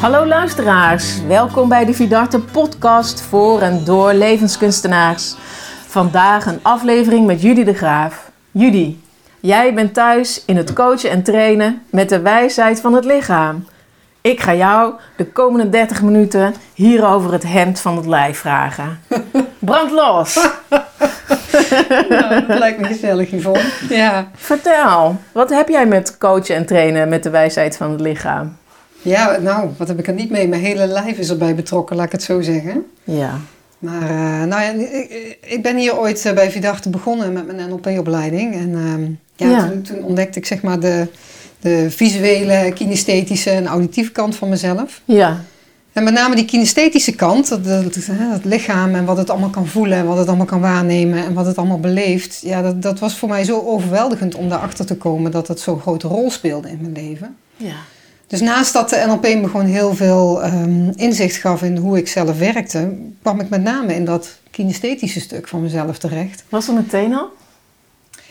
Hallo luisteraars, welkom bij de Vidarte podcast voor en door levenskunstenaars. Vandaag een aflevering met Judy de Graaf. Judy, jij bent thuis in het coachen en trainen met de wijsheid van het lichaam. Ik ga jou de komende 30 minuten hierover het hemd van het lijf vragen. Brand los! Nou, dat lijkt me gezellig, Yvonne. Ja. Vertel, wat heb jij met coachen en trainen met de wijsheid van het lichaam? Ja, nou, wat heb ik er niet mee? Mijn hele lijf is erbij betrokken, laat ik het zo zeggen. Ja. Maar eh, nou ja, ik, ik ben hier ooit eh, bij Vidarte begonnen met mijn NLP-opleiding. En ehm, ja, Ja. Toen, toen ontdekte ik zeg maar de, de visuele, kinesthetische en auditieve kant van mezelf. Ja. En met name die kinesthetische kant, dat, dat, lichaam en wat het allemaal kan voelen en wat het allemaal kan waarnemen en wat het allemaal beleeft. Ja, dat, dat was voor mij zo overweldigend om daarachter te komen dat het zo'n grote rol speelde in mijn leven. Ja. Dus naast dat de NLP me gewoon heel veel ehm, inzicht gaf in hoe ik zelf werkte, kwam ik met name in dat kinesthetische stuk van mezelf terecht. Was er meteen al?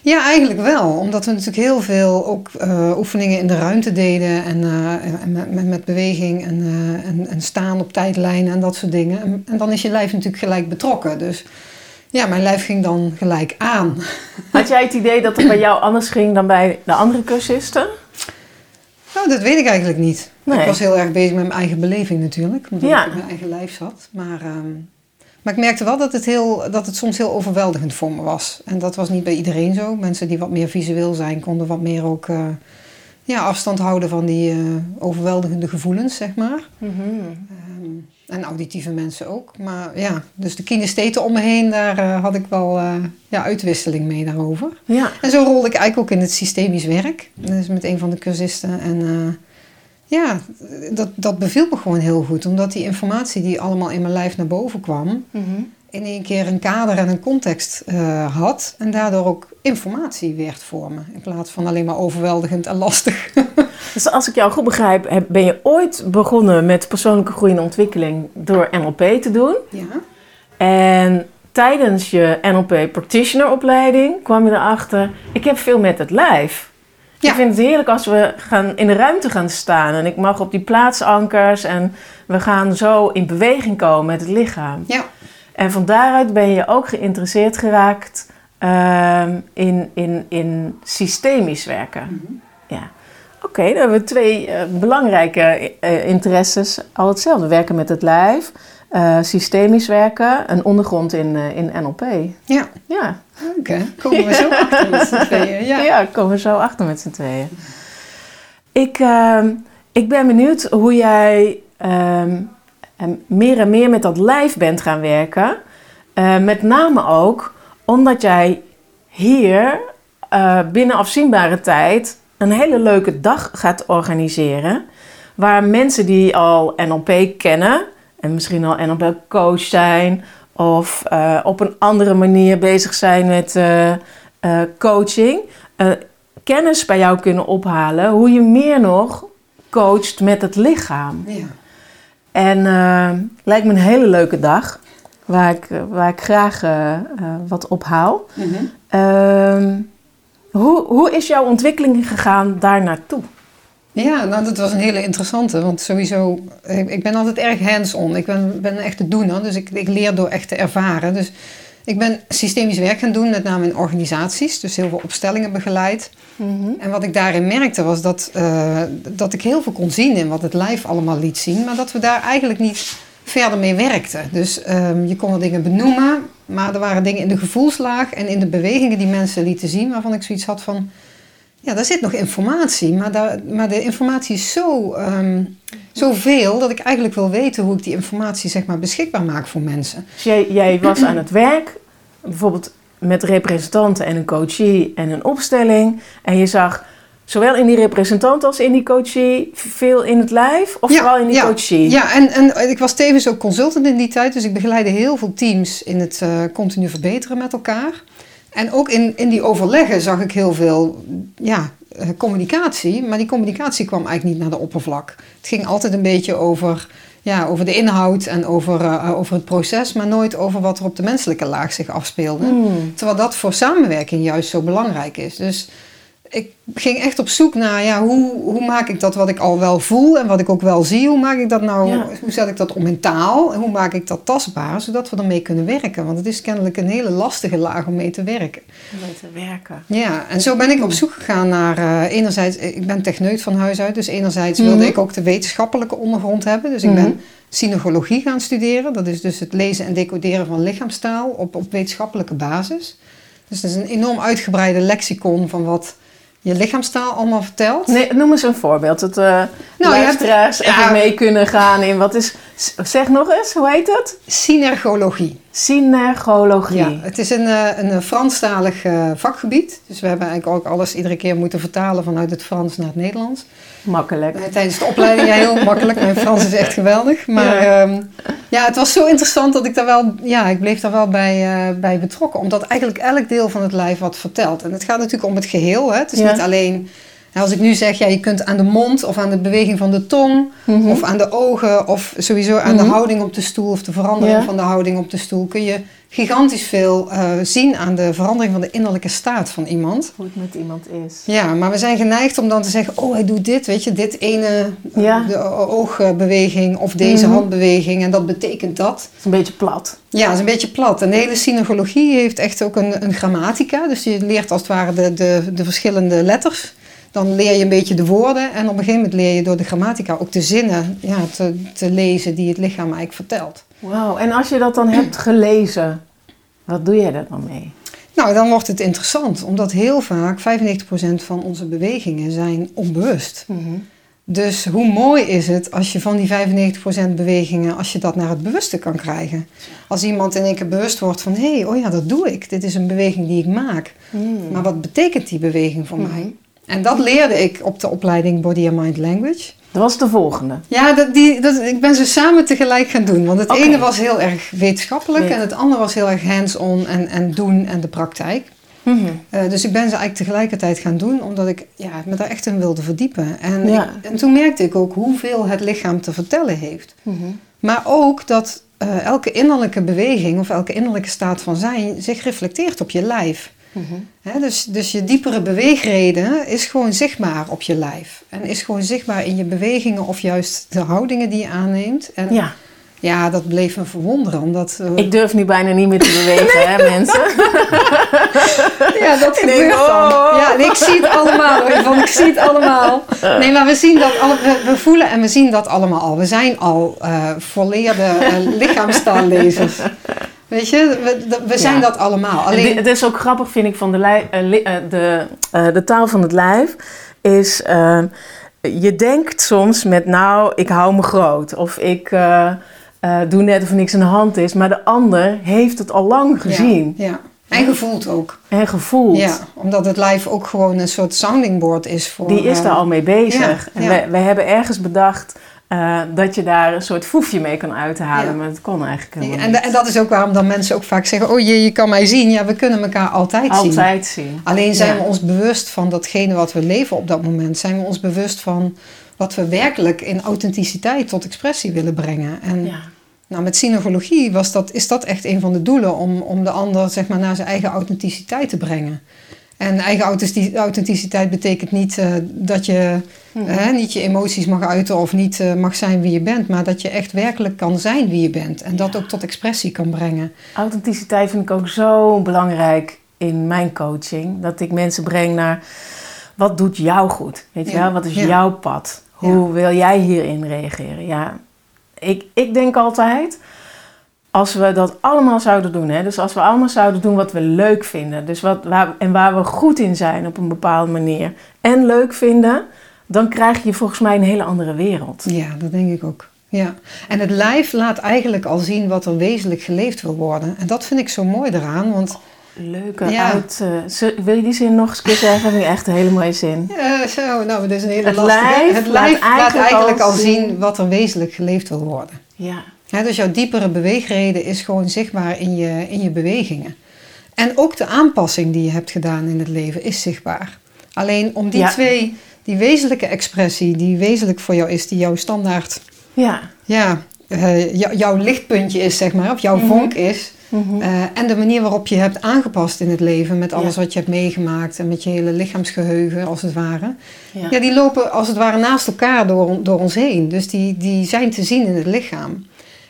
Ja, eigenlijk wel. Omdat we natuurlijk heel veel ook eh, oefeningen in de ruimte deden. En, eh, en met, met, met beweging en, eh, en, en staan op tijdlijnen en dat soort dingen. En, en dan is je lijf natuurlijk gelijk betrokken. Dus ja, mijn lijf ging dan gelijk aan. Had jij het idee dat het bij jou anders ging dan bij de andere cursisten? Nou, dat weet ik eigenlijk niet. Nee. Ik was heel erg bezig met mijn eigen beleving natuurlijk. Omdat Ja. ik in mijn eigen lijf zat. Maar, ehm, maar ik merkte wel dat het, heel, dat het soms heel overweldigend voor me was. En dat was niet bij iedereen zo. Mensen die wat meer visueel zijn, konden wat meer ook eh, ja, afstand houden van die eh, overweldigende gevoelens, zeg maar. Ehm, en auditieve mensen ook. Maar ja, dus de kinestheten om me heen, daar eh, had ik wel eh, ja, uitwisseling mee daarover. Ja. En zo rolde ik eigenlijk ook in het systemisch werk. Dus met een van de cursisten. En eh, ja, dat, dat beviel me gewoon heel goed. Omdat die informatie die allemaal in mijn lijf naar boven kwam... in één keer een kader en een context eh, had. En daardoor ook informatie werd voor me. In plaats van alleen maar overweldigend en lastig. Dus als ik jou goed begrijp, ben je ooit begonnen met persoonlijke groei en ontwikkeling door NLP te doen. ja. En tijdens je NLP practitioner opleiding kwam je erachter, ik heb veel met het lijf. Ja. Ik vind het heerlijk als we gaan in de ruimte gaan staan en ik mag op die plaatsankers en we gaan zo in beweging komen met het lichaam. Ja. En van daaruit ben je ook geïnteresseerd geraakt ehm, in, in, in systemisch werken. Ja. Oké, dan hebben we twee eh, belangrijke eh, interesses. Al hetzelfde, werken met het lijf, eh, systemisch werken, een ondergrond in, in NLP. Ja, Ja. oké. Komen we zo achter met z'n tweeën. Ja. Ja, komen we zo achter met z'n tweeën. Ik, ehm, ik ben benieuwd hoe jij ehm, em, meer en meer met dat lijf bent gaan werken. Eh, met name ook omdat jij hier eh, binnen afzienbare tijd een hele leuke dag gaat organiseren. Waar mensen die al NLP kennen en misschien al NLP-coach zijn of eh, op een andere manier bezig zijn met coaching, kennis bij jou kunnen ophalen hoe je meer nog coacht met het lichaam. Ja. En eh, lijkt me een hele leuke dag waar ik, eh, waar ik graag eh, wat ophaal. Mhm. Ehm, hoe, hoe is jouw ontwikkeling gegaan daar naartoe? Ja, nou dat was een hele interessante. Want sowieso, ik, ik ben altijd erg hands-on. Ik ben, ben een echte doener, dus ik, ik leer door echt te ervaren. Dus ik ben systemisch werk gaan doen, met name in organisaties. Dus heel veel opstellingen begeleid. En wat ik daarin merkte was dat, eh, dat ik heel veel kon zien in wat het lijf allemaal liet zien. Maar dat we daar eigenlijk niet verder mee werkten. Dus ehm, je kon wel dingen benoemen, maar er waren dingen in de gevoelslaag en in de bewegingen die mensen lieten zien. Waarvan ik zoiets had van, ja, daar zit nog informatie. Maar, daar, maar de informatie is zo, ehm, zoveel dat ik eigenlijk wil weten hoe ik die informatie zeg maar, beschikbaar maak voor mensen. Dus jij, jij was aan het werk, bijvoorbeeld met representanten en een coachie en een opstelling. En je zag zowel in die representant als in die coachie veel in het lijf? Of vooral in die ja, coachie? Ja, en, en ik was tevens ook consultant in die tijd. Dus ik begeleidde heel veel teams in het eh, continu verbeteren met elkaar. En ook in, in die overleggen zag ik heel veel ja, eh, communicatie. Maar die communicatie kwam eigenlijk niet naar de oppervlak. Het ging altijd een beetje over, ja, over de inhoud en over, eh, over het proces. Maar nooit over wat er op de menselijke laag zich afspeelde. Hmm. Terwijl dat voor samenwerking juist zo belangrijk is. Dus ik ging echt op zoek naar ja, hoe, hoe maak ik dat wat ik al wel voel en wat ik ook wel zie, hoe maak ik dat nou, Ja. hoe zet ik dat om in taal en hoe maak ik dat tastbaar, zodat we ermee kunnen werken. Want het is kennelijk een hele lastige laag om mee te werken. Om mee te werken. Ja, en zo ben ik op zoek gegaan naar, eh, enerzijds, ik ben techneut van huis uit, dus enerzijds Mhm. wilde ik ook de wetenschappelijke ondergrond hebben. Dus ik Mhm. ben synagologie gaan studeren, dat is dus het lezen en decoderen van lichaamstaal op, op wetenschappelijke basis. Dus dat is een enorm uitgebreide lexicon van wat je lichaamstaal allemaal vertelt. Nee, noem eens een voorbeeld. Dat uh, je hebt- luisteraars ja. even mee kunnen gaan in wat is... Zeg nog eens, hoe heet het? Synergologie. Synergologie. Ja, het is een, eh, een Franstalig eh, vakgebied. Dus we hebben eigenlijk ook alles iedere keer moeten vertalen vanuit het Frans naar het Nederlands. Makkelijk. Eh, Tijdens de opleiding ja, heel makkelijk. Mijn Frans is echt geweldig. Maar Ja. ja, ja het was zo interessant dat ik daar wel, ja, ik bleef daar wel bij, bij betrokken. Omdat eigenlijk elk deel van het lijf wat vertelt. En het gaat natuurlijk om het geheel. Hè. Het is Ja. niet alleen, als ik nu zeg, ja, je kunt aan de mond of aan de beweging van de tong Mhm. of aan de ogen of sowieso aan Mhm. de houding op de stoel of de verandering Ja. van de houding op de stoel. Kun je gigantisch veel eh, zien aan de verandering van de innerlijke staat van iemand. Hoe het met iemand is. Ja, maar we zijn geneigd om dan te zeggen: Oh, hij doet dit, weet je, dit ene, Ja. de o- oogbeweging of deze Mhm. handbeweging en dat betekent dat. Het is een beetje plat. Ja, dat is een beetje plat. En de hele synergologie heeft echt ook een, een grammatica, dus je leert als het ware de, de, de verschillende letters. Dan leer je een beetje de woorden en op een gegeven moment leer je door de grammatica ook de zinnen ja, te, te lezen die het lichaam eigenlijk vertelt. Wauw. En als je dat dan hebt gelezen, wat doe je er dan mee? Nou, dan wordt het interessant, omdat heel vaak 95% van onze bewegingen zijn onbewust. Dus hoe mooi is het als je van die 95% bewegingen, als je dat naar het bewuste kan krijgen. Als iemand in één keer bewust wordt van, hé, hey, oh ja, dat doe ik. Dit is een beweging die ik maak. Hmm. Maar wat betekent die beweging voor Mhm. mij? En dat leerde ik op de opleiding Body and Mind Language. Dat was de volgende. Ja, dat, die, dat, ik ben ze samen tegelijk gaan doen. Want het ene was heel erg wetenschappelijk en het andere was heel erg hands-on en, en doen en de praktijk. Eh, dus ik ben ze eigenlijk tegelijkertijd gaan doen, omdat ik ja, me daar echt in wilde verdiepen. En, Ja. ik- en toen merkte ik ook hoeveel het lichaam te vertellen heeft. Maar ook dat eh, elke innerlijke beweging of elke innerlijke staat van zijn zich reflecteert op je lijf. Dus, dus je diepere beweegreden is gewoon zichtbaar op je lijf. En is gewoon zichtbaar in je bewegingen of juist de houdingen die je aanneemt. En ja, Ja, dat bleef me verwonderen. Omdat, eh, ik durf nu bijna niet meer te bewegen, hè mensen? Ja, dat gebeurt dan. oh. Ja, ik zie het allemaal. ik zie het allemaal. Nee, maar we zien dat al, we, we voelen en we zien dat allemaal al. We zijn al eh volleerde uh, lichaamstaallezers. Weet je, we, we zijn Ja. dat allemaal. En Alleen, Het is ook grappig, vind ik, van de, lij- eh, eh, de, eh, de taal van het lijf. Is, je denkt soms met, nou, ik hou me groot. Of ik doe net of er niks aan de hand is. Maar de ander heeft het al lang gezien Ja, ja. En gevoeld ook. en gevoeld. Ja, omdat het lijf ook gewoon een soort sounding board is voor... Die is daar al mee bezig. ja, en ja. wij hebben ergens bedacht eh, dat je daar een soort foefje mee kan uithalen. Ja. Maar dat kon eigenlijk helemaal En, niet. en dat is ook waarom dan mensen ook vaak zeggen... Oh je, je kan mij zien. Ja, we kunnen elkaar altijd, zien. Altijd zien. Alleen zijn Ja. we ons bewust van datgene wat we leven op dat moment. Zijn we ons bewust van wat we werkelijk in authenticiteit tot expressie willen brengen. En Ja. nou, met synergologie was dat, is dat echt een van de doelen om, om de ander zeg maar, naar zijn eigen authenticiteit te brengen. En eigen authentici- authenticiteit betekent niet eh, dat je Mhm. hè, niet je emoties mag uiten of niet eh, mag zijn wie je bent, maar dat je echt werkelijk kan zijn wie je bent en dat ook tot expressie kan brengen. Authenticiteit vind ik ook zo belangrijk in mijn coaching. Dat ik mensen breng naar wat doet jou goed? Weet je Ja, wel? Wat is ja. jouw pad? Hoe wil jij hierin reageren? Ja, ik, ik denk altijd, als we dat allemaal zouden doen, hè, dus als we allemaal zouden doen wat we leuk vinden, dus wat, waar, en waar we goed in zijn op een bepaalde manier, en leuk vinden, dan krijg je volgens mij een hele andere wereld. Ja, dat denk ik ook. Ja. En het lijf laat eigenlijk al zien wat er wezenlijk geleefd wil worden. En dat vind ik zo mooi eraan, want Leuke Ja. uit. eh, wil je die zin nog eens een keer zeggen? Dat vind ik echt een hele mooie zin. eh, zo, nou, dit is een hele Het lastige. lijf het laat lijf laat eigenlijk eigenlijk al zien wat er wezenlijk geleefd wil worden. Ja. Dus jouw diepere beweegreden is gewoon zichtbaar in je, in je bewegingen. En ook de aanpassing die je hebt gedaan in het leven is zichtbaar. Alleen om die Ja. twee, die wezenlijke expressie die wezenlijk voor jou is, die jouw standaard Ja. ja, eh, jou- jouw lichtpuntje is, zeg maar, of jouw Mhm. vonk is, Mhm. Eh, en de manier waarop je hebt aangepast in het leven, met alles Ja. wat je hebt meegemaakt en met je hele lichaamsgeheugen, als het ware. Ja. Ja, die lopen als het ware naast elkaar door, door ons heen. Dus die, die zijn te zien in het lichaam.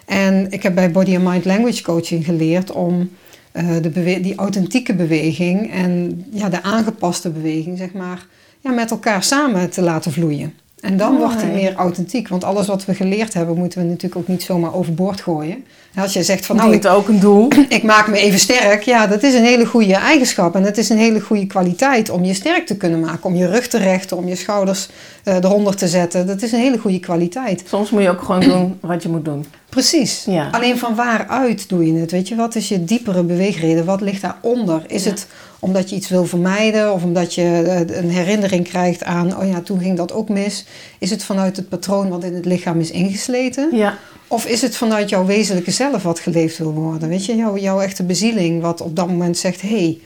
En ik heb bij Body and Mind Language Coaching geleerd om eh, de die authentieke beweging en ja, de aangepaste beweging, zeg maar, ja, met elkaar samen te laten vloeien. En dan wordt het meer authentiek. Want alles wat we geleerd hebben, moeten we natuurlijk ook niet zomaar overboord gooien. En Als je zegt van Nou, ik, ook een doel. ik maak me even sterk. Ja, dat is een hele goede eigenschap. En het is een hele goede kwaliteit om je sterk te kunnen maken. Om je rug te rechten, om je schouders eh, eronder te zetten. Dat is een hele goede kwaliteit. Soms moet je ook gewoon doen wat je moet doen. Precies. Ja. Alleen van waaruit doe je het? Weet je, wat is je diepere beweegreden? Wat ligt daaronder? Is Ja. het omdat je iets wil vermijden of omdat je eh, een herinnering krijgt aan, oh ja, toen ging dat ook mis? Is het vanuit het patroon wat in het lichaam is ingesleten? Ja. Of is het vanuit jouw wezenlijke zelf wat geleefd wil worden? Weet je, jouw, jouw echte bezieling wat op dat moment zegt, hé. Hey.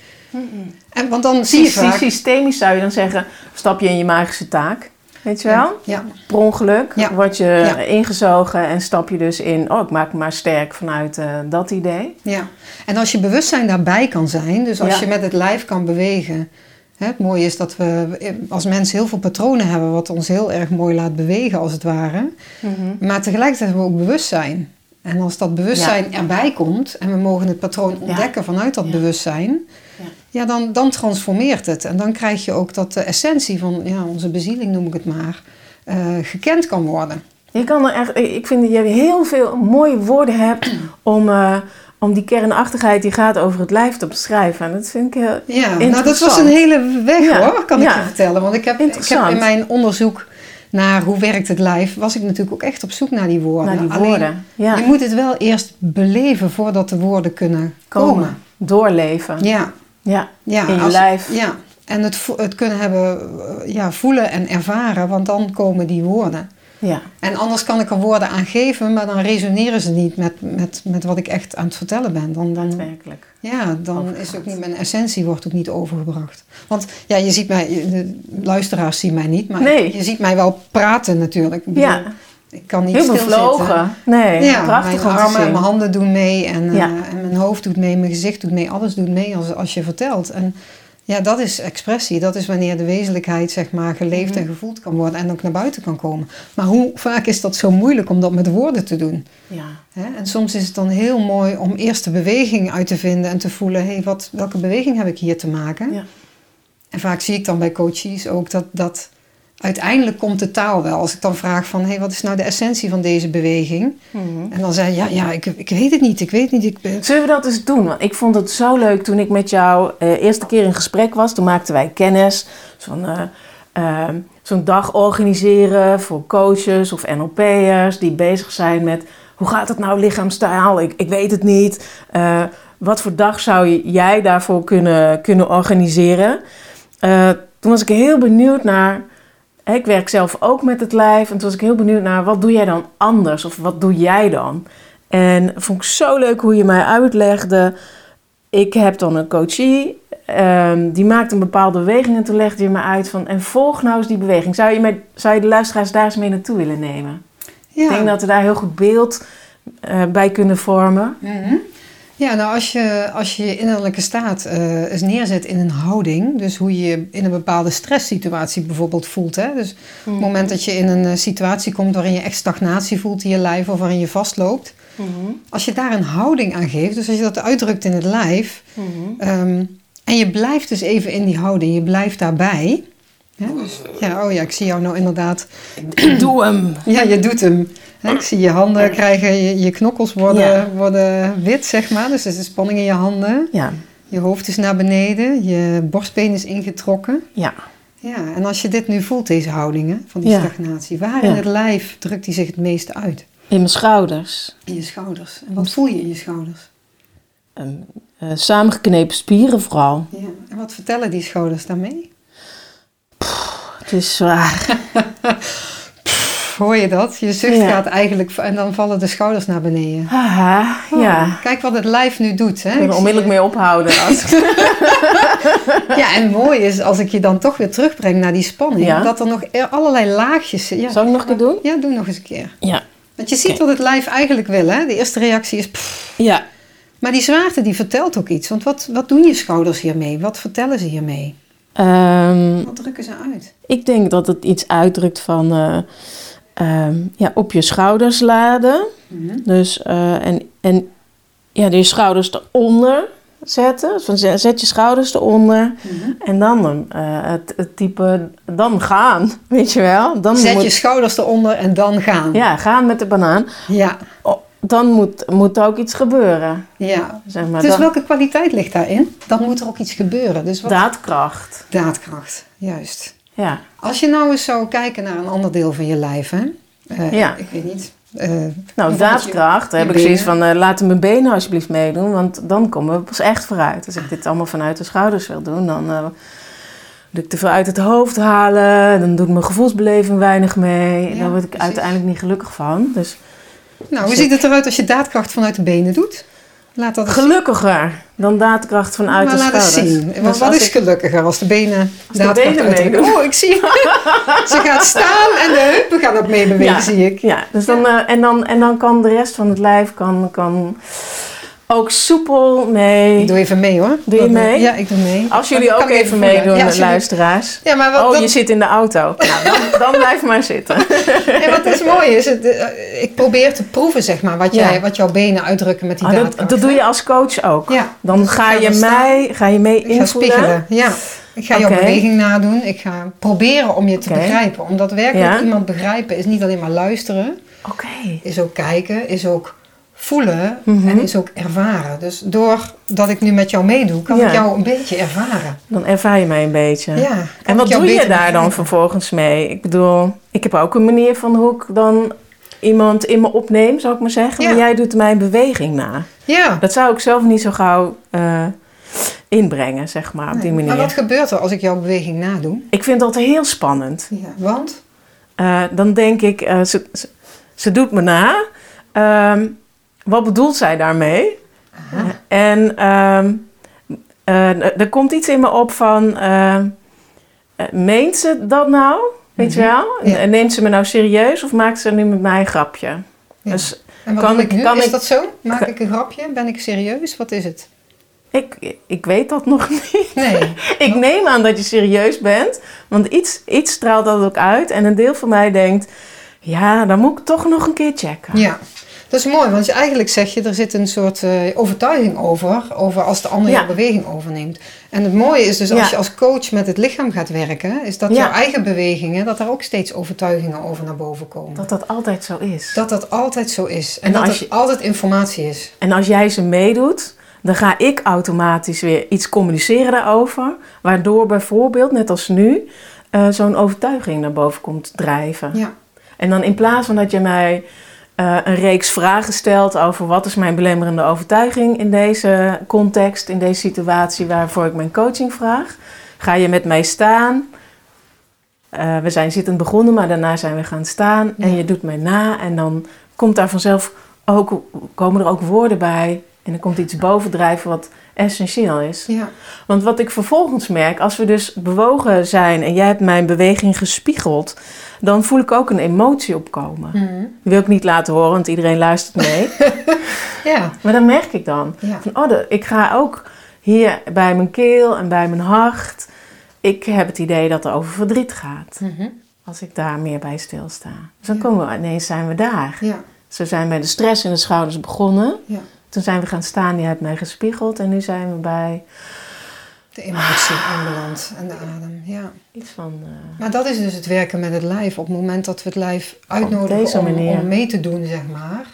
En want dan zie je vaak... Systemisch zou je dan zeggen, stap je in je magische taak. Weet je wel? Ja, Per ongeluk Ja. word je Ja. ingezogen en stap je dus in, oh ik maak me maar sterk vanuit eh, dat idee. ja. En als je bewustzijn daarbij kan zijn, dus als Ja. je met het lijf kan bewegen. Hè, het mooie is dat we als mensen heel veel patronen hebben, wat ons heel erg mooi laat bewegen als het ware. Maar tegelijkertijd hebben we ook bewustzijn. En als dat bewustzijn erbij komt en we mogen het patroon ontdekken vanuit dat bewustzijn, Ja. dan, dan transformeert het. En dan krijg je ook dat de essentie van ja, onze bezieling, noem ik het maar, eh, gekend kan worden. Je kan er echt, ik vind dat je heel veel mooie woorden hebt om, eh, om die kernachtigheid die gaat over het lijf te beschrijven. En dat vind ik heel Ja, nou dat was een hele weg Ja, hoor, kan ik je vertellen. Want ik heb, ik heb in mijn onderzoek naar hoe werkt het lijf, was ik natuurlijk ook echt op zoek naar die woorden. naar die Alleen, woorden. Ja. Je moet het wel eerst beleven voordat de woorden kunnen komen. komen. Doorleven. Ja, Ja. ja, In je als- lijf. Ja, en het, het kunnen hebben, eh, ja, voelen en ervaren, want dan komen die woorden. Ja. En anders kan ik er woorden aan geven, maar dan resoneren ze niet met, met, met wat ik echt aan het vertellen ben. Dan, dan, Daadwerkelijk. ja, dan is ook niet mijn essentie wordt ook niet overgebracht. Want ja, je ziet mij, de luisteraars zien mij niet, maar Nee. je ziet mij wel praten natuurlijk. Ik bedoel, Ja. Ik kan niet Heel stilzitten. Nee, Ja, prachtig mijn armen en mijn handen doen mee en, eh, en mijn hoofd doet mee, mijn gezicht doet mee, alles doet mee als, als je vertelt. En ja, dat is expressie. Dat is wanneer de wezenlijkheid zeg maar geleefd Mhm. en gevoeld kan worden en ook naar buiten kan komen. Maar hoe vaak is dat zo moeilijk om dat met woorden te doen? Ja. Hè? En soms is het dan heel mooi om eerst de beweging uit te vinden en te voelen, hé, wat welke beweging heb ik hier te maken? Ja. En vaak zie ik dan bij coaches ook dat, dat uiteindelijk komt de taal wel. Als ik dan vraag van, hé, wat is nou de essentie van deze beweging? Mhm. En dan zei je, ja, ja ik, ik weet het niet, ik weet niet. Ik ben... Zullen we dat eens doen? Want ik vond het zo leuk toen ik met jou eh eerste keer in gesprek was. Toen maakten wij kennis. Zo'n eh, eh, zo'n dag organiseren voor coaches of NLP'ers die bezig zijn met... Hoe gaat het nou lichaamstaal? Ik, ik weet het niet. Eh, wat voor dag zou je- jij daarvoor kunnen, kunnen organiseren? Toen was ik heel benieuwd naar... Ik werk zelf ook met het lijf. En toen was ik heel benieuwd naar... Wat doe jij dan anders? Of wat doe jij dan? En vond ik zo leuk hoe je mij uitlegde. Ik heb dan een coachie. ehm, die maakt een bepaalde beweging. En toen legde je me uit van... En volg nou eens die beweging. Zou je, mij, zou je de luisteraars daar eens mee naartoe willen nemen? Ja. Ik denk dat we daar heel goed beeld eh, bij kunnen vormen. Mhm. Ja, nou als je, als je je innerlijke staat eh, eens neerzet in een houding, dus hoe je je in een bepaalde stresssituatie bijvoorbeeld voelt. Hè? Dus op het moment dat je in een eh, situatie komt waarin je echt stagnatie voelt in je lijf of waarin je vastloopt. Als je daar een houding aan geeft, dus als je dat uitdrukt in het lijf, ehm, en je blijft dus even in die houding, je blijft daarbij. Hè? Dus, ja, oh ja, ik zie jou nou inderdaad. Ik doe hem. Ja, je doet hem. Ik zie je handen krijgen, je, je knokkels worden, Ja. worden wit, zeg maar. Dus er is spanning in je handen. Ja, Je hoofd is naar beneden, je borstbeen is ingetrokken. ja. Ja, en als je dit nu voelt, deze houdingen van die Ja. stagnatie, waar in het lijf drukt die zich het meeste uit? In mijn schouders. In je schouders. En wat voel je in je schouders? Ehm, eh, samengeknepen spieren vooral. Ja. En wat vertellen die schouders daarmee? Het is zwaar. Hoor je dat? Je zucht Ja. gaat eigenlijk, en dan vallen de schouders naar beneden. Haha, ja. Kijk wat het lijf nu doet. Hè? Ik er onmiddellijk mee ophouden. Als... Ja, en mooi is als ik je dan toch weer terugbreng naar die spanning, Ja. dat er nog er allerlei laagjes zitten. Ja. Zal ik nog een keer doen? Ja, doe nog eens een keer. Ja. Want je ziet wat het lijf eigenlijk wil, hè? De eerste reactie is, pff, Ja. Maar die zwaarte die vertelt ook iets. Want wat, wat doen je schouders hiermee? Wat vertellen ze hiermee? Ehm, Wat drukken ze uit? ik denk dat het iets uitdrukt van eh, ehm, ja, op je schouders laden. Mhm. Dus, eh, en, en ja, je schouders eronder zetten. Van zet je schouders eronder. Mhm. En dan eh, het, het type, dan gaan, weet je wel. Dan Zet moet, je schouders eronder en dan gaan. Ja, gaan met de banaan. Ja. Dan moet, moet er ook iets gebeuren. ja. Zeg maar. Dus Dan- welke kwaliteit ligt daarin? Dan moet er ook iets gebeuren. Dus wat? daadkracht. Daadkracht, juist. Ja. Als je nou eens zou kijken naar een ander deel van je lijf, hè? Eh, Ja. Ik weet niet. eh, Nou, daadkracht. Je heb ik zoiets van, eh, laten mijn benen alsjeblieft meedoen. Want dan komen we pas echt vooruit. Als ik dit allemaal vanuit de schouders wil doen, dan doe ik te veel uit het hoofd halen. Dan doet mijn gevoelsbeleving weinig mee. Ja, Daar word ik precies. uiteindelijk niet gelukkig van. Dus Nou, hoe ziet het eruit als je daadkracht vanuit de benen doet? Laat dat gelukkiger dan daadkracht vanuit maar de laat eens schouders. zien. Dus wat als is ik- gelukkiger als de benen de daadkracht benen meedoen. Oh, ik zie. Ze gaat staan en de heupen gaan ook meebewegen, Ja. zie ik. Ja, dus dan, eh, en, dan, en dan kan de rest van het lijf kan, kan ook soepel mee. Ik doe even mee hoor. Doe je mee? Ja, ik doe mee. Als jullie ook even meedoen, Ja, jullie- luisteraars. Ja, maar wat, Oh, wat- je zit in de auto. Nou, dan, dan blijf maar zitten. en wat is mooi is, het, eh, ik probeer te proeven zeg maar, wat, Ja. jij, wat jouw benen uitdrukken met die Oh, dat, dat doe je als coach ook. Ja. Dan Dus ga je mij, ga je mee Ik ga invoelen. spiegelen, ja. Ik ga jouw beweging nadoen. Ik ga proberen om je te begrijpen. Omdat werkelijk Ja. iemand begrijpen is niet alleen maar luisteren. Oké. Is ook kijken, is ook voelen Mhm. en is ook ervaren. Dus doordat ik nu met jou meedoe, kan Ja. ik jou een beetje ervaren. Dan ervaar je mij een beetje. Ja. En wat doe je daar dan vervolgens mee? Ik bedoel, ik heb ook een manier van hoe ik dan iemand in me opneem, zou ik maar zeggen. Ja. Maar jij doet mijn beweging na. Ja. Dat zou ik zelf niet zo gauw eh, inbrengen, zeg maar, op die manier. Maar wat gebeurt er als ik jouw beweging nadoe? Ik vind dat heel spannend. Ja. Want? Eh, dan denk ik, eh, ze, ze, ze doet me na. Ehm, wat bedoelt zij daarmee? Aha. En ehm, eh, er komt iets in me op van, eh, meent ze dat nou? Weet je Mhm. wel? Ja. Neemt ze me nou serieus of maakt ze nu met mij een grapje? Ja. Dus En wat Kan ik nu? kan is ik- dat zo? Maak ik een grapje? Ben ik serieus? Wat is het? ik, ik weet dat nog niet. Nee. Ik neem aan dat je serieus bent, want iets, iets straalt dat ook uit. En een deel van mij denkt, ja, dan moet ik toch nog een keer checken. Ja, dat is mooi, want eigenlijk zeg je, er zit een soort eh, overtuiging over, over als de ander Ja. jouw beweging overneemt. En het mooie is dus als Ja. je als coach met het lichaam gaat werken, is dat Ja. jouw eigen bewegingen, dat daar ook steeds overtuigingen over naar boven komen. Dat dat altijd zo is. Dat dat altijd zo is. En, En dat als het altijd informatie is. En als jij ze meedoet, dan ga ik automatisch weer iets communiceren daarover. Waardoor bijvoorbeeld, net als nu, eh, zo'n overtuiging naar boven komt drijven. Ja, En dan in plaats van dat je mij eh, een reeks vragen stelt over wat is mijn belemmerende overtuiging in deze context, in deze situatie waarvoor ik mijn coaching vraag, ga je met mij staan. Eh, we zijn zittend begonnen, maar daarna zijn we gaan staan en je doet mij na en dan komt daar vanzelf ook, komen er ook woorden bij en er komt iets bovendrijven wat essentieel is. ja, Want wat ik vervolgens merk, als we dus bewogen zijn en jij hebt mijn beweging gespiegeld, dan voel ik ook een emotie opkomen. Die wil ik niet laten horen, want iedereen luistert mee. ja, maar dan merk ik dan, ja. van, oh, ik ga ook hier bij mijn keel en bij mijn hart. Ik heb het idee dat er over verdriet gaat, Mhm. als ik daar meer bij stilsta. Dus dan Ja. komen we, ineens zijn we daar. ja, Zo zijn bij de stress in de schouders begonnen. ja. Toen zijn we gaan staan, je hebt mij gespiegeld. En nu zijn we bij De emotie aanbeland en de adem, ja. iets van... eh, Maar dat is dus het werken met het lijf. Op het moment dat we het lijf uitnodigen om mee te doen, zeg maar,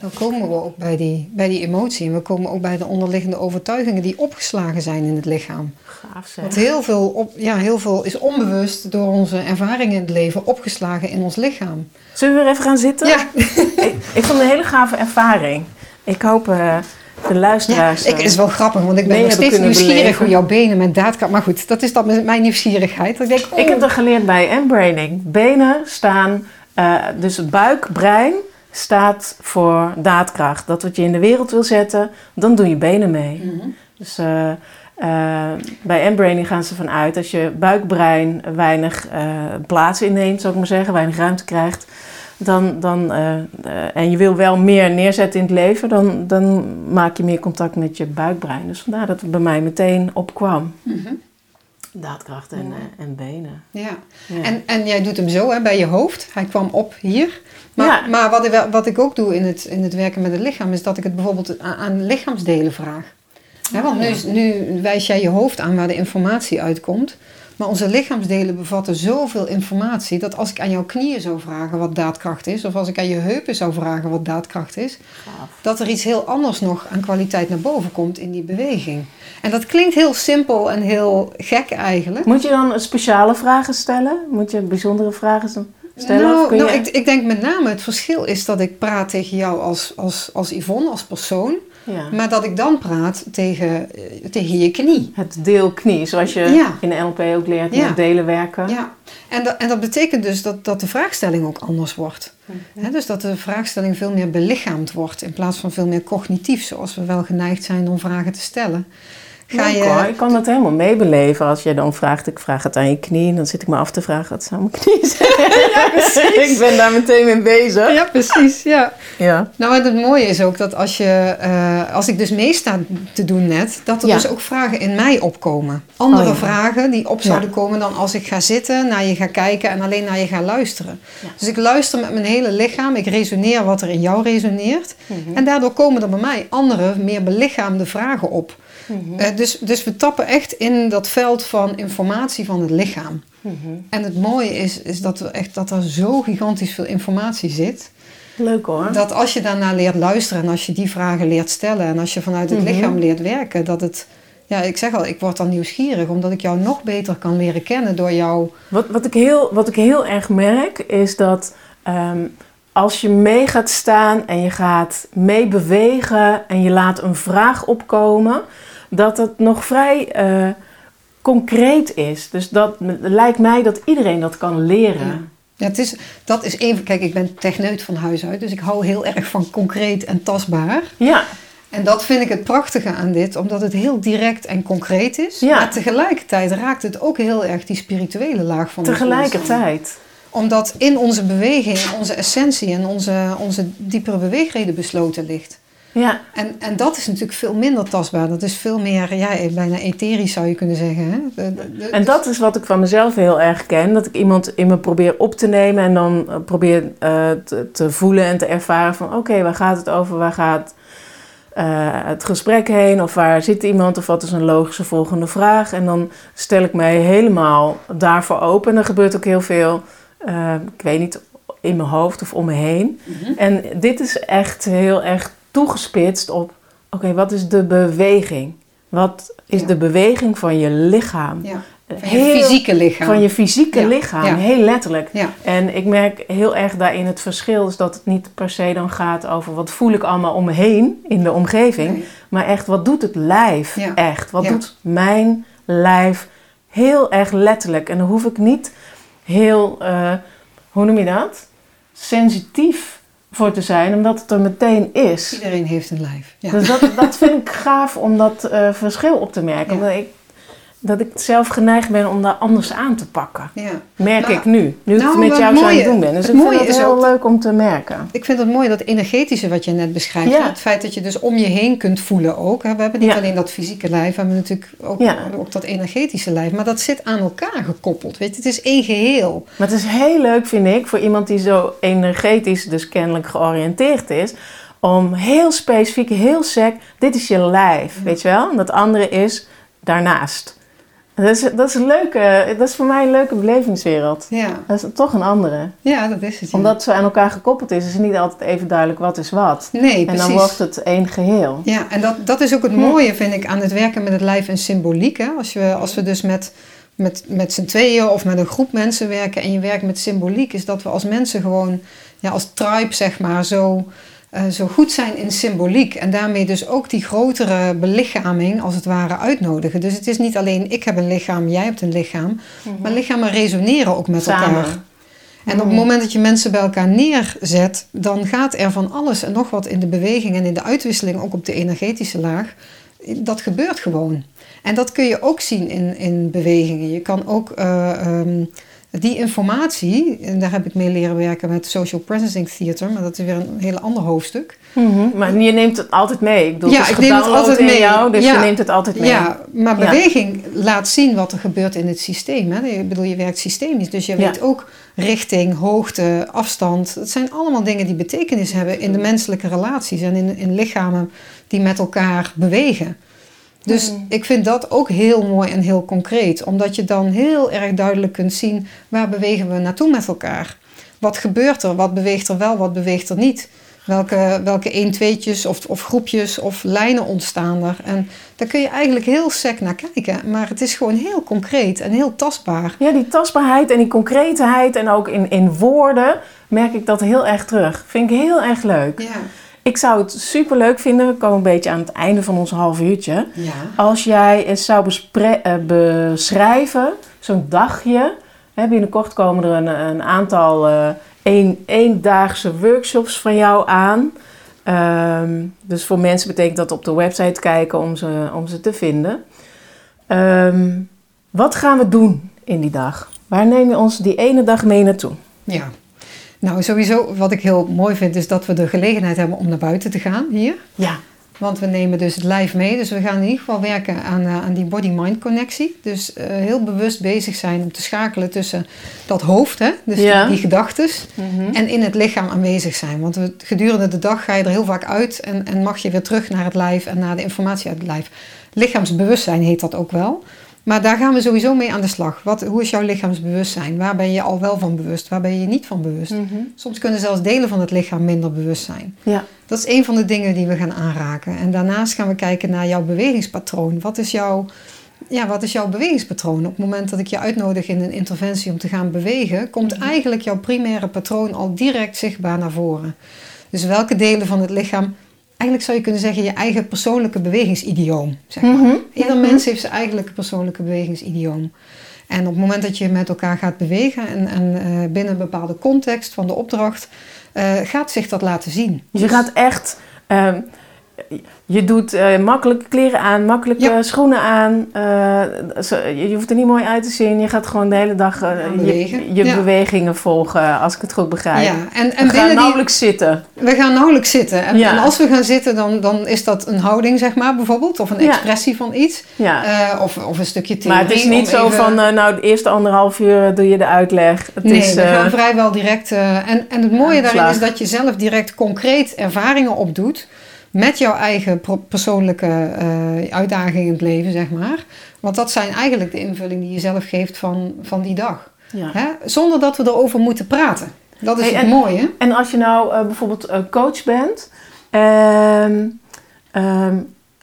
dan komen we ook bij die, bij die emotie. En we komen ook bij de onderliggende overtuigingen die opgeslagen zijn in het lichaam. gaaf zeg. Want heel veel, op, ja, heel veel is onbewust door onze ervaringen in het leven opgeslagen in ons lichaam. Zullen we weer even gaan zitten? Ja, Ik, ik vond het een hele gave ervaring. Ik hoop eh, de ja luisteraars... ik, eh, is wel grappig, want ik ben nog steeds nieuwsgierig beleven. hoe jouw benen met daadkracht... Maar goed, dat is dat met mijn nieuwsgierigheid. Dat Ik, denk, Ik oh, heb dat geleerd bij embraining. Benen staan... eh, dus het buik, brein staat voor daadkracht. Dat wat je in de wereld wil zetten, dan doen je benen mee. Mhm. Dus eh, eh, bij embraining gaan ze vanuit als je buikbrein weinig plaats inneemt, zou ik maar zeggen, weinig ruimte krijgt, dan, dan, eh, eh, en je wil wel meer neerzetten in het leven, dan, dan maak je meer contact met je buikbrein. Dus vandaar dat het bij mij meteen opkwam. Mhm. Daadkracht en, Ja. eh, en benen. Ja. Ja. En, en jij doet hem zo hè, bij je hoofd. Hij kwam op hier. Maar, Ja. maar wat, ik, wel- wat ik ook doe in het, in het werken met het lichaam, is dat ik het bijvoorbeeld aan, aan lichaamsdelen vraag. Hè, want Ah, nu, nu wijs jij je hoofd aan waar de informatie uitkomt. Maar onze lichaamsdelen bevatten zoveel informatie dat als ik aan jouw knieën zou vragen wat daadkracht is, of als ik aan je heupen zou vragen wat daadkracht is, Gaaf. dat er iets heel anders nog aan kwaliteit naar boven komt in die beweging. En dat klinkt heel simpel en heel gek eigenlijk. Moet je dan speciale vragen stellen? Moet je bijzondere vragen stellen? Nou, nou je... ik, ik denk met name het verschil is dat ik praat tegen jou als, als, als Yvonne, als persoon. Ja. Maar dat ik dan praat tegen, eh, tegen je knie. Het deel knie, zoals je Ja. in de NLP ook leert, met delen werken. Ja. En, dat, en dat betekent dus dat, dat de vraagstelling ook anders wordt. Mhm. Dus dat de vraagstelling veel meer belichaamd wordt in plaats van veel meer cognitief, zoals we wel geneigd zijn om vragen te stellen. Ga Leuk, je, hoor. Ik kan dat helemaal meebeleven. Als je dan vraagt, ik vraag het aan je knie, dan zit ik me af te vragen, wat zou mijn knie zijn? ik ben daar meteen mee bezig. Ja, precies. Ja. Ja. Nou, en het mooie is ook dat als, je, eh, als ik dus meesta te doen net, dat er Ja. dus ook vragen in mij opkomen. Andere Oh, ja. vragen die op Ja. zouden komen dan als ik ga zitten, naar je ga kijken en alleen naar je ga luisteren. Ja. Dus ik luister met mijn hele lichaam, ik resoneer wat er in jou resoneert. Mhm. En daardoor komen er bij mij andere, meer belichaamde vragen op. Eh, dus, dus we tappen echt in dat veld van informatie van het lichaam. Mhm. En het mooie is, is dat, we echt, dat er zo gigantisch veel informatie zit. Leuk hoor. Dat als je daarna leert luisteren en als je die vragen leert stellen en als je vanuit het Mhm. lichaam leert werken, dat het, ja, ik zeg al, ik word dan nieuwsgierig omdat ik jou nog beter kan leren kennen door jou. Wat, wat, ik heel, wat ik heel erg merk is dat ehm, als je mee gaat staan en je gaat mee bewegen en je laat een vraag opkomen, dat het nog vrij eh, concreet is. Dus dat lijkt mij dat iedereen dat kan leren. Ja, het is, dat is een van, kijk, ik ben techneut van huis uit, dus ik hou heel erg van concreet en tastbaar. Ja, En dat vind ik het prachtige aan dit, omdat het heel direct en concreet is. Ja. Maar tegelijkertijd raakt het ook heel erg die spirituele laag van ons tegelijkertijd. Omdat in onze beweging, onze essentie en onze, onze diepere beweegreden besloten ligt. Ja, En, en dat is natuurlijk veel minder tastbaar. Dat is veel meer, ja, bijna etherisch zou je kunnen zeggen. Hè? De- de- de- en dat is wat ik van mezelf heel erg ken. Dat ik iemand in me probeer op te nemen en dan eh, probeer eh, te, te voelen en te ervaren van oké, waar gaat het over? Waar gaat eh, het gesprek heen? Of waar zit iemand? Of wat is een logische volgende vraag? En dan stel ik mij helemaal daarvoor open. En er gebeurt ook heel veel, eh, ik weet niet, in mijn hoofd of om me heen. Mhm. En dit is echt heel erg toegespitst op, oké, wat is de beweging? Wat is Ja. de beweging van je lichaam? ja, van je Heel- fysieke lichaam. Van je fysieke Ja, lichaam, heel letterlijk. En ik merk heel erg daarin het verschil is dat het niet per se dan gaat over wat voel ik allemaal om me heen in de omgeving, nee. maar echt wat doet het lijf echt? Wat doet mijn lijf heel erg letterlijk? En dan hoef ik niet heel, eh, hoe noem je dat? Sensitief voor te zijn, omdat het er meteen is. Iedereen heeft een lijf. Ja. Dus dat, dat vind ik gaaf om dat eh, verschil op te merken. Ja. Omdat ik, dat ik zelf geneigd ben om daar anders aan te pakken. ja. Merk Nou, ik nu. Nu ik nou, het met wat jou zo aan het doen ben. Dus het ik vind het is heel ook- leuk om te merken. Ik vind het mooi dat energetische wat je net beschrijft. Ja. Het feit dat je dus om je heen kunt voelen ook. We hebben niet Ja. alleen dat fysieke lijf, we hebben natuurlijk ook, ook dat energetische lijf. Maar dat zit aan elkaar gekoppeld. Weet je? Het is één geheel. Maar het is heel leuk, vind ik, voor iemand die zo energetisch, dus kennelijk georiënteerd is, om heel specifiek, heel sec, dit is je lijf, weet je wel? En dat andere is daarnaast. Dat is, dat is een leuke, dat is voor mij een leuke belevingswereld. Ja, Dat is toch een andere. ja dat is het. ja. Omdat zo aan elkaar gekoppeld is, is het niet altijd even duidelijk wat is wat. Nee, En precies. dan wordt het één geheel. Ja, en dat, dat is ook het mooie, vind ik, aan het werken met het lijf en symboliek. Hè? Als, we, als we dus met, met, met z'n tweeën of met een groep mensen werken en je werkt met symboliek, is dat we als mensen gewoon, ja, als tribe zeg maar, zo, eh, zo goed zijn in symboliek. En daarmee dus ook die grotere belichaming, als het ware, uitnodigen. Dus het is niet alleen ik heb een lichaam, jij hebt een lichaam, maar lichamen resoneren ook met Samen. elkaar. En op het moment dat je mensen bij elkaar neerzet, dan gaat er van alles en nog wat in de beweging en in de uitwisseling, ook op de energetische laag. Dat gebeurt gewoon. En dat kun je ook zien in, in bewegingen. Je kan ook eh, ehm, die informatie, en daar heb ik mee leren werken met Social Processing Theater, maar dat is weer een heel ander hoofdstuk. Mhm, Maar je neemt het altijd mee. Ik bedoel, Ja, ik neem het altijd mee. jou, dus Ja. je neemt het altijd mee. Ja, maar Ja. beweging laat zien wat er gebeurt in het systeem. Hè? Ik bedoel, je werkt systemisch, dus je Ja. weet ook richting, hoogte, afstand. Het zijn allemaal dingen die betekenis hebben in de menselijke relaties en in, in lichamen die met elkaar bewegen. Dus Mhm. ik vind dat ook heel mooi en heel concreet, omdat je dan heel erg duidelijk kunt zien waar bewegen we naartoe met elkaar. Wat gebeurt er? Wat beweegt er wel? Wat beweegt er niet? Welke, welke 1 tweetjes of, of groepjes of lijnen ontstaan er? En daar kun je eigenlijk heel sec naar kijken. Maar het is gewoon heel concreet en heel tastbaar. Ja, die tastbaarheid en die concreetheid en ook in, in woorden merk ik dat heel erg terug. Vind ik heel erg leuk. Ja. Ik zou het super leuk vinden, we komen een beetje aan het einde van ons half uurtje. Ja. Als jij eens zou eh, beschrijven, zo'n dagje. Hè, binnenkort komen er een, een aantal een, eendaagse workshops van jou aan. Ehm, dus voor mensen betekent dat op de website kijken om ze, om ze te vinden. Ehm, wat gaan we doen in die dag? Waar neem je ons die ene dag mee naartoe? ja. Nou, sowieso wat ik heel mooi vind is dat we de gelegenheid hebben om naar buiten te gaan hier. Ja, Want we nemen dus het lijf mee. Dus we gaan in ieder geval werken aan, eh, aan die body-mind connectie. Dus eh, heel bewust bezig zijn om te schakelen tussen dat hoofd, hè? dus Ja. die, die gedachtes, en in het lichaam aanwezig zijn. Want we, gedurende de dag ga je er heel vaak uit en, en mag je weer terug naar het lijf en naar de informatie uit het lijf. Lichaamsbewustzijn heet dat ook wel. Maar daar gaan we sowieso mee aan de slag. Wat, hoe is jouw lichaamsbewustzijn? Waar ben je al wel van bewust? Waar ben je niet van bewust? Mhm. Soms kunnen zelfs delen van het lichaam minder bewust zijn. ja. Dat is een van de dingen die we gaan aanraken. En daarnaast gaan we kijken naar jouw bewegingspatroon. Wat is jouw, ja, wat is jouw bewegingspatroon? Op het moment dat ik je uitnodig in een interventie om te gaan bewegen, komt eigenlijk jouw primaire patroon al direct zichtbaar naar voren. Dus welke delen van het lichaam, eigenlijk zou je kunnen zeggen je eigen persoonlijke bewegingsidioom. Zeg maar. Mhm. Ieder mens heeft zijn eigen persoonlijke bewegingsidioom. En op het moment dat je met elkaar gaat bewegen en, en eh, binnen een bepaalde context van de opdracht, eh, gaat zich dat laten zien. Dus je gaat echt. ehm, je doet eh, makkelijke kleren aan, makkelijke Ja. schoenen aan. eh, zo- je hoeft er niet mooi uit te zien. Je gaat gewoon de hele dag eh, je, bewegen. je Ja. bewegingen volgen, als ik het goed begrijp. Ja, en, en we gaan die, nauwelijks zitten. we gaan nauwelijks zitten. En, als we gaan zitten, dan, dan is dat een houding, zeg maar, bijvoorbeeld. Of een expressie van iets. Of, of een stukje theorie. maar het is niet zo even- van, nou, de eerste anderhalf uur doe je de uitleg. Het Nee, is, we gaan vrijwel direct... en, en het mooie daarin is dat je zelf direct concreet ervaringen opdoet... met jouw eigen persoonlijke eh, uitdagingen in het leven, zeg maar. Want dat zijn eigenlijk de invulling die je zelf geeft van, van die dag. ja. Hè? Zonder dat we erover moeten praten. Dat is Hey, het en- mooie. En als je nou eh, bijvoorbeeld eh, coach bent, ehm, ehm,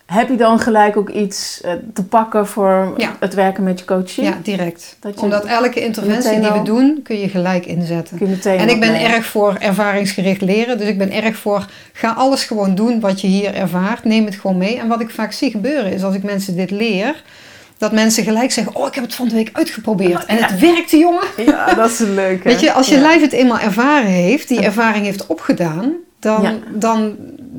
heb je dan gelijk ook iets eh, te pakken voor Ja. het werken met je coachie? Ja, direct. Dat je- Omdat elke interventie die we doen, kun je gelijk inzetten. Kun je En ik ben erg voor ervaringsgericht leren. Dus ik ben erg voor, ga alles gewoon doen wat je hier ervaart. Neem het gewoon mee. En wat ik vaak zie gebeuren is als ik mensen dit leer... dat mensen gelijk zeggen, oh ik heb het van de week uitgeprobeerd. En het werkte jongen. Ja, dat is leuk. hè? Weet je, als je Ja. lijf het eenmaal ervaren heeft, die ervaring heeft opgedaan... dan, dan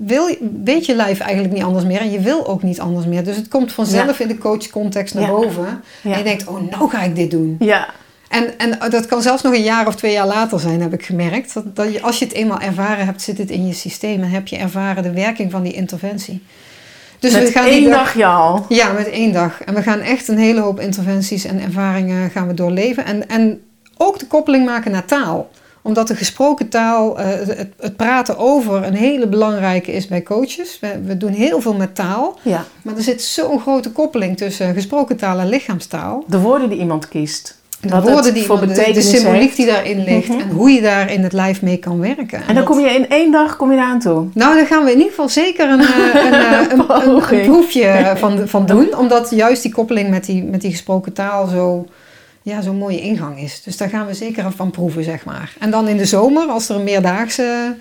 wil, weet je lijf eigenlijk niet anders meer. En je wil ook niet anders meer. Dus het komt vanzelf in de coachcontext naar Ja. boven. Ja. En je denkt, oh nou ga ik dit doen. Ja, En, en dat kan zelfs nog een jaar of twee jaar later zijn, heb ik gemerkt. Dat, dat je, als je het eenmaal ervaren hebt, zit het in je systeem en heb je ervaren de werking van die interventie. Dus met we gaan één die dagje al. Ja, met één dag. En we gaan echt een hele hoop interventies en ervaringen gaan we doorleven. En, en ook de koppeling maken naar taal omdat de gesproken taal, eh, het, het praten over, een hele belangrijke is bij coaches. We, we doen heel veel met taal. Ja, Maar er zit zo'n grote koppeling tussen gesproken taal en lichaamstaal. de woorden die iemand kiest. De Wat woorden die voor de- de, symboliek heeft. die daarin ligt Mhm. en hoe je daar in het lijf mee kan werken. En dan dat- kom je in één dag kom je daar aan toe. Nou, daar gaan we in ieder geval zeker een, eh, een, eh, een, een, een, proefje van, van doen. Omdat juist die koppeling met die, met die gesproken taal zo, ja, zo'n mooie ingang is. Dus daar gaan we zeker van proeven, zeg maar. En dan in de zomer, als er een meerdaagse...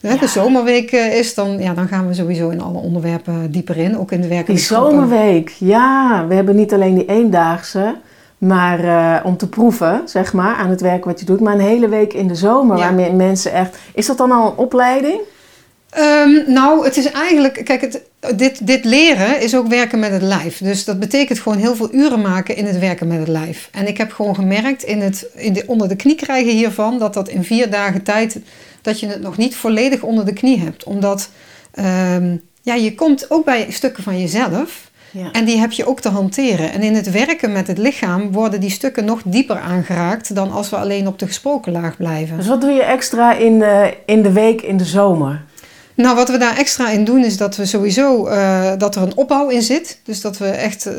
Ja. De zomerweek eh, is, dan, ja, dan gaan we sowieso in alle onderwerpen dieper in. Ook in de Die werkelijke zomerweek, ja. We hebben niet alleen die eendaagse, maar eh, om te proeven, zeg maar, aan het werk wat je doet. Maar een hele week in de zomer, Ja. waarmee mensen echt... Is dat dan al een opleiding? Ehm, nou, het is eigenlijk, kijk, het, dit, dit leren is ook werken met het lijf. Dus dat betekent gewoon heel veel uren maken in het werken met het lijf. En ik heb gewoon gemerkt in het, in de, onder de knie krijgen hiervan, dat dat in vier dagen tijd, dat je het nog niet volledig onder de knie hebt. Omdat ehm, ja, je komt ook bij stukken van jezelf. Ja. En die heb je ook te hanteren. En in het werken met het lichaam worden die stukken nog dieper aangeraakt dan als we alleen op de gesproken laag blijven. Dus wat doe je extra in in de week in de zomer? Nou, wat we daar extra in doen is dat we sowieso uh, dat er een opbouw in zit. Dus dat we echt uh,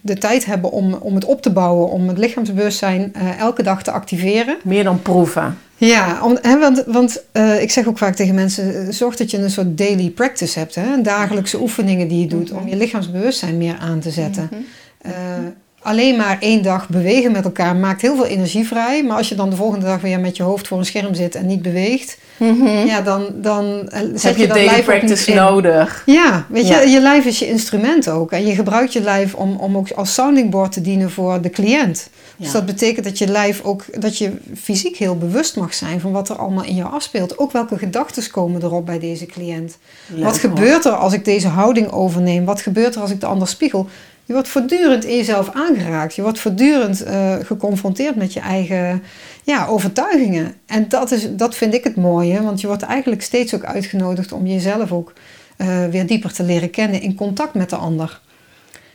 de tijd hebben om, om het op te bouwen, om het lichaamsbewustzijn uh, elke dag te activeren. Meer dan proeven. Ja, om, hè, want, want ik zeg ook vaak tegen mensen: zorg dat je een soort daily practice hebt. Hè? Dagelijkse oefeningen die je doet om je lichaamsbewustzijn meer aan te zetten. Mm -hmm alleen maar één dag bewegen met elkaar maakt heel veel energie vrij. Maar als je dan de volgende dag weer met je hoofd voor een scherm zit en niet beweegt, mm -hmm. ja, dan, dan zet heb je, je dat daily lijf practice nodig. Ja, weet Ja. je, je lijf is je instrument ook. En je gebruikt je lijf om, om ook als sounding board te dienen voor de cliënt. Dus dat betekent dat je lijf ook, dat je fysiek heel bewust mag zijn van wat er allemaal in jou afspeelt. Ook welke gedachten komen erop bij deze cliënt. Leuk, wat gebeurt er als ik deze houding overneem? Wat gebeurt er als ik de ander spiegel? Je wordt voortdurend in jezelf aangeraakt. Je wordt voortdurend eh, geconfronteerd met je eigen ja, overtuigingen. En dat, is, dat vind ik het mooie, want je wordt eigenlijk steeds ook uitgenodigd om jezelf ook eh, weer dieper te leren kennen in contact met de ander.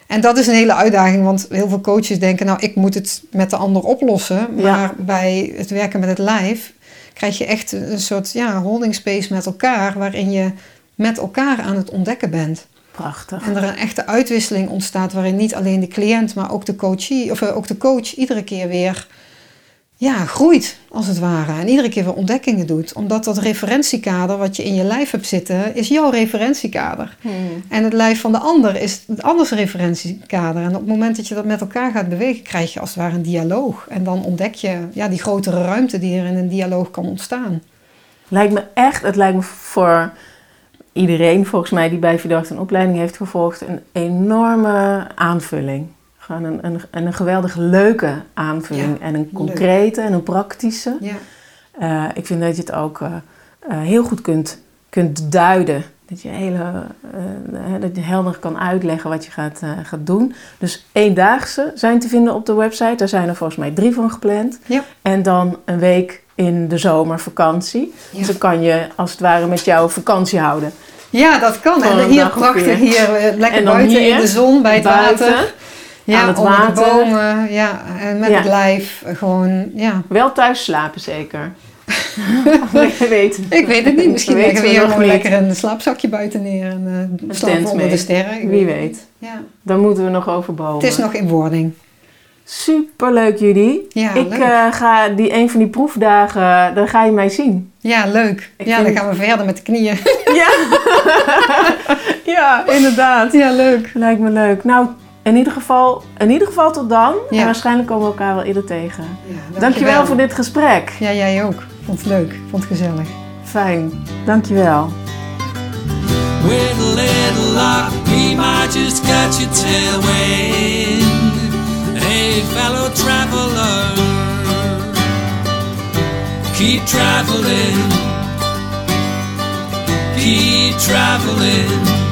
En dat is een hele uitdaging, want heel veel coaches denken, nou, ik moet het met de ander oplossen. Maar Ja. bij het werken met het lijf krijg je echt een soort ja, holding space met elkaar, waarin je met elkaar aan het ontdekken bent. Prachtig. En er een echte uitwisseling ontstaat waarin niet alleen de cliënt, maar ook de, coachie, of eh, ook de coach iedere keer weer ja, groeit, als het ware. En iedere keer weer ontdekkingen doet. Omdat dat referentiekader wat je in je lijf hebt zitten, is jouw referentiekader. Hmm. En het lijf van de ander is het anders referentiekader. En op het moment dat je dat met elkaar gaat bewegen, krijg je als het ware een dialoog. En dan ontdek je ja, die grotere ruimte die er in een dialoog kan ontstaan. Lijkt me echt, het lijkt me voor iedereen volgens mij die bij Verdacht een opleiding heeft gevolgd, een enorme aanvulling. Gewoon een, een, een geweldig leuke aanvulling. Ja, en een concrete en een praktische. Ja. Eh, ik vind dat je het ook eh, eh, heel goed kunt, kunt duiden. Dat je, hele, dat je helder kan uitleggen wat je gaat, gaat doen. Dus eendaagse zijn te vinden op de website. Daar zijn er volgens mij drie van gepland. Ja. En dan een week in de zomervakantie. Ja. Dus dan kan je als het ware met jou vakantie houden. Ja, dat kan. En hier prachtig, hier eh, lekker buiten hier, in de zon, bij het buiten, water. Ja, aan het onder water. de bomen, ja, en met Ja. het lijf, eh, gewoon, ja. Wel thuis slapen zeker. Je weet. Ik weet het niet, misschien leggen we hier gewoon niet. lekker een slaapzakje buiten neer en uh, slapen onder mee. de sterren. Ik Wie het weet. niet. Ja. Dan moeten we nog overbomen. Het is nog in wording. Superleuk jullie. Ja, ik leuk. eh, ga die, een van die proefdagen, dan ga je mij zien. Ja, leuk. Ik ja, vind- dan gaan we verder met de knieën. Ja, ja inderdaad. ja, leuk. Lijkt me leuk. Nou, in ieder geval, in ieder geval tot dan. Ja. En waarschijnlijk komen we elkaar wel eerder tegen. Ja, Dankjewel voor dit gesprek. Ja, jij ook. Vond het leuk. Vond het gezellig. Fijn. Dankjewel. With a little luck, we might just catch a tailwind. Hey, fellow traveler, keep traveling, keep traveling.